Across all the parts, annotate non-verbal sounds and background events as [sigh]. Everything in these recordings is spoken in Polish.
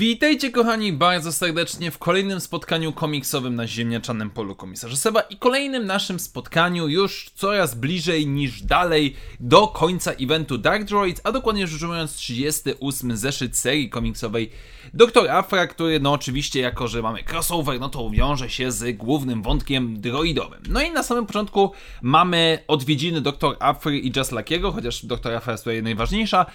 Witajcie kochani bardzo serdecznie w kolejnym spotkaniu komiksowym na ziemniaczanym polu komisarza Seba i kolejnym naszym spotkaniu już coraz bliżej niż dalej do końca eventu Dark Droids, a dokładnie rzecz ujmując 38 zeszyt serii komiksowej Dr. Afra, który no oczywiście jako, że mamy crossover, no to wiąże się z głównym wątkiem droidowym. No i na samym początku mamy odwiedziny Dr. Afry i Just Luckiego, chociaż Dr. Afra jest tutaj najważniejsza,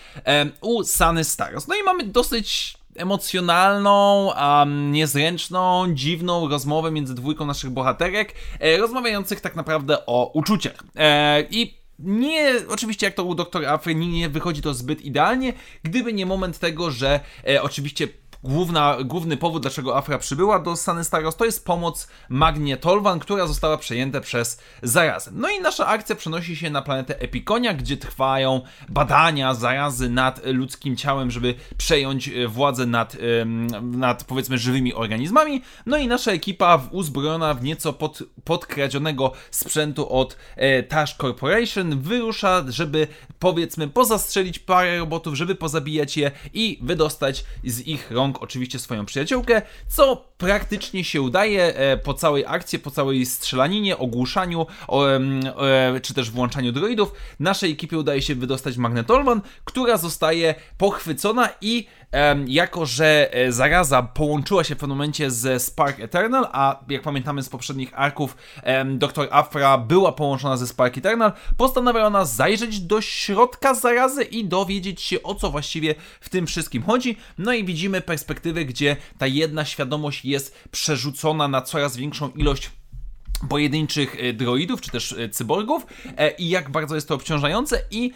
u Sany Staros. No i mamy dosyć emocjonalną, um, niezręczną, dziwną rozmowę między dwójką naszych bohaterek, e, rozmawiających tak naprawdę o uczuciach. E, I nie, oczywiście jak to u doktora Afry, nie, wychodzi to zbyt idealnie, gdyby nie moment tego, że e, oczywiście główna, główny powód, dlaczego Afra przybyła do Stany Staros, to jest pomoc Magnie Tolwan, która została przejęta przez zarazę. No i nasza akcja przenosi się na planetę Epikonia, gdzie trwają badania zarazy nad ludzkim ciałem, żeby przejąć e, władzę nad, nad powiedzmy żywymi organizmami. No i nasza ekipa uzbrojona w nieco pod, podkradzionego sprzętu od e, Tash Corporation wyrusza, żeby powiedzmy pozastrzelić parę robotów, żeby pozabijać je i wydostać z ich rąk oczywiście swoją przyjaciółkę, co praktycznie się udaje e, po całej akcji, po całej strzelaninie, ogłuszaniu e, czy też włączaniu droidów. Naszej ekipie udaje się wydostać Magnetolwan, która zostaje pochwycona i jako, że e, zaraza połączyła się w pewnym momencie ze Spark Eternal, a jak pamiętamy z poprzednich arków, Dr. Afra była połączona ze Spark Eternal, postanawia ona zajrzeć do środka zarazy i dowiedzieć się o co właściwie w tym wszystkim chodzi. No i widzimy perspektywy, gdzie ta jedna świadomość jest przerzucona na coraz większą ilość pojedynczych e, droidów, czy też e, cyborgów e, i jak bardzo jest to obciążające i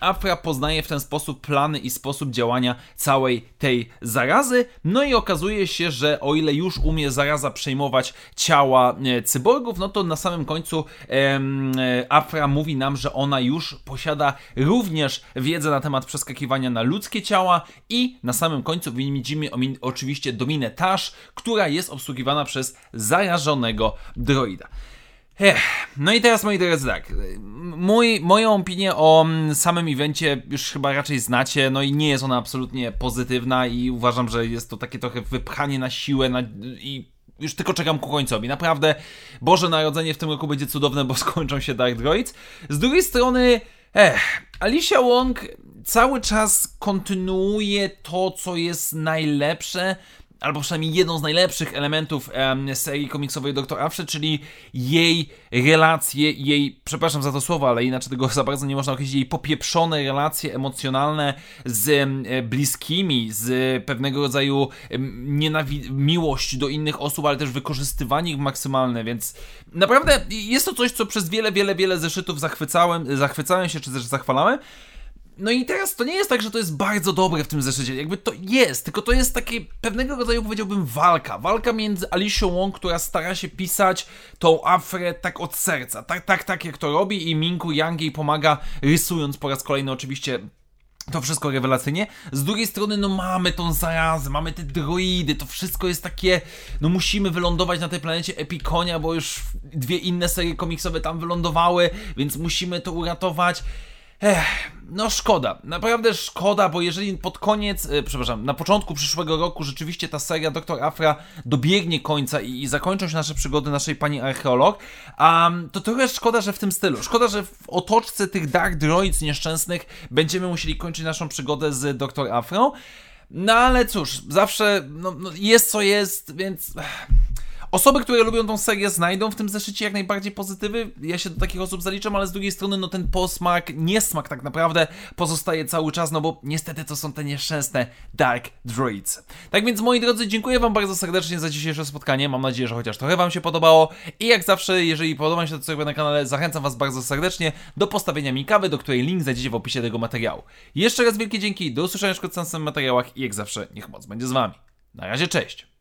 Afra poznaje w ten sposób plany i sposób działania całej tej zarazy, no i okazuje się, że o ile już umie zaraza przejmować ciała cyborgów, no to na samym końcu Afra mówi nam, że ona już posiada również wiedzę na temat przeskakiwania na ludzkie ciała i na samym końcu widzimy oczywiście Dominę Tash, która jest obsługiwana przez zarażonego droida. Ech, no i teraz moi drodzy tak, mój, moją opinię o mm, samym evencie już chyba raczej znacie, no i nie jest ona absolutnie pozytywna i uważam, że jest to takie trochę wypchanie na siłę na, i już tylko czekam ku końcowi. Naprawdę, Boże Narodzenie w tym roku będzie cudowne, bo [laughs] skończą się Dark Droids. Z drugiej strony, ech, Alicia Wong cały czas kontynuuje to, co jest najlepsze, albo przynajmniej jedną z najlepszych elementów em, serii komiksowej Dr. Afry, czyli jej relacje, jej, przepraszam za to słowo, ale inaczej tego [laughs] za bardzo nie można określić, jej popieprzone relacje emocjonalne z bliskimi, z pewnego rodzaju nienawi- miłość do innych osób, ale też wykorzystywanie ich maksymalne, więc naprawdę jest to coś, co przez wiele, wiele, wiele zeszytów zachwycałem, zachwycałem się, czy też zachwalałem, no i teraz to nie jest tak, że to jest bardzo dobre w tym zeszycie. Jakby to jest, tylko to jest takie pewnego rodzaju, powiedziałbym, walka. Walka między Alicją Wong, która stara się pisać tą Afrę tak od serca. Tak, tak, tak jak to robi i Minku Yang jej pomaga, rysując po raz kolejny oczywiście to wszystko rewelacyjnie. Z drugiej strony, no mamy tą zarazę, mamy te droidy, to wszystko jest takie, no musimy wylądować na tej planecie Epikonia, bo już dwie inne serie komiksowe tam wylądowały, więc musimy to uratować. Ech, no szkoda, naprawdę szkoda, bo jeżeli pod koniec, e, przepraszam, na początku przyszłego roku rzeczywiście ta seria Dr. Afra dobiegnie końca i, i zakończą się nasze przygody naszej pani archeolog, um, to trochę szkoda, że w tym stylu. Szkoda, że w otoczce tych Dark Droids nieszczęsnych będziemy musieli kończyć naszą przygodę z Dr. Afrą. No ale cóż, zawsze no, no jest co jest, więc... Osoby, które lubią tą serię, znajdą w tym zeszycie jak najbardziej pozytywy. Ja się do takich osób zaliczam, ale z drugiej strony, no ten posmak, niesmak tak naprawdę pozostaje cały czas, no bo niestety to są te nieszczęsne Dark Droids. Tak więc, moi drodzy, dziękuję Wam bardzo serdecznie za dzisiejsze spotkanie. Mam nadzieję, że chociaż trochę Wam się podobało. I jak zawsze, jeżeli podoba mi się to, co robię na kanale, zachęcam Was bardzo serdecznie do postawienia mi kawy, do której link znajdziecie w opisie tego materiału. Jeszcze raz wielkie dzięki, do usłyszenia w następnych materiałach i jak zawsze, niech moc będzie z Wami. Na razie, cześć!